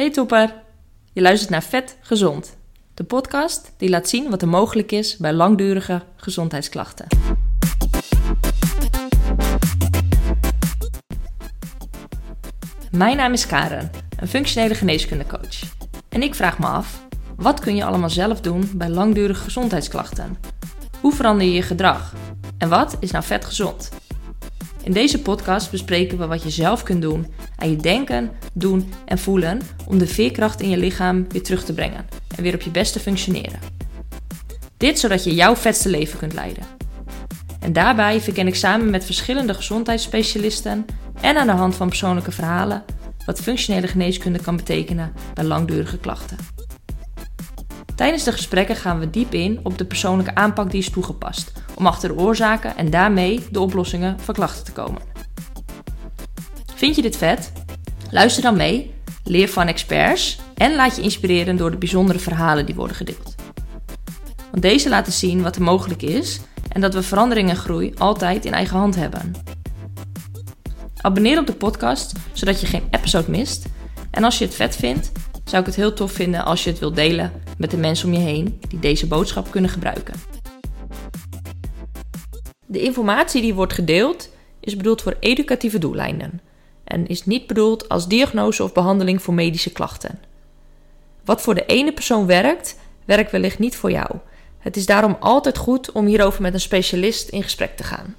Hey topper! Je luistert naar Vet Gezond, de podcast die laat zien wat er mogelijk is bij langdurige gezondheidsklachten. Mijn naam is Karen, een functionele geneeskundecoach. En ik vraag me af, wat kun je allemaal zelf doen bij langdurige gezondheidsklachten? Hoe verander je je gedrag? En wat is nou vet gezond? In deze podcast bespreken we wat je zelf kunt doen aan je denken, doen en voelen om de veerkracht in je lichaam weer terug te brengen en weer op je beste functioneren. Dit zodat je jouw vetste leven kunt leiden. En daarbij verken ik samen met verschillende gezondheidsspecialisten en aan de hand van persoonlijke verhalen wat functionele geneeskunde kan betekenen bij langdurige klachten. Tijdens de gesprekken gaan we diep in op de persoonlijke aanpak die is toegepast om achter de oorzaken en daarmee de oplossingen van klachten te komen. Vind je dit vet? Luister dan mee, leer van experts en laat je inspireren door de bijzondere verhalen die worden gedeeld. Want deze laten zien wat er mogelijk is en dat we verandering en groei altijd in eigen hand hebben. Abonneer op de podcast zodat je geen episode mist. En als je het vet vindt, zou ik het heel tof vinden als je het wilt delen met de mensen om je heen die deze boodschap kunnen gebruiken. De informatie die wordt gedeeld is bedoeld voor educatieve doeleinden en is niet bedoeld als diagnose of behandeling voor medische klachten. Wat voor de ene persoon werkt, werkt wellicht niet voor jou. Het is daarom altijd goed om hierover met een specialist in gesprek te gaan.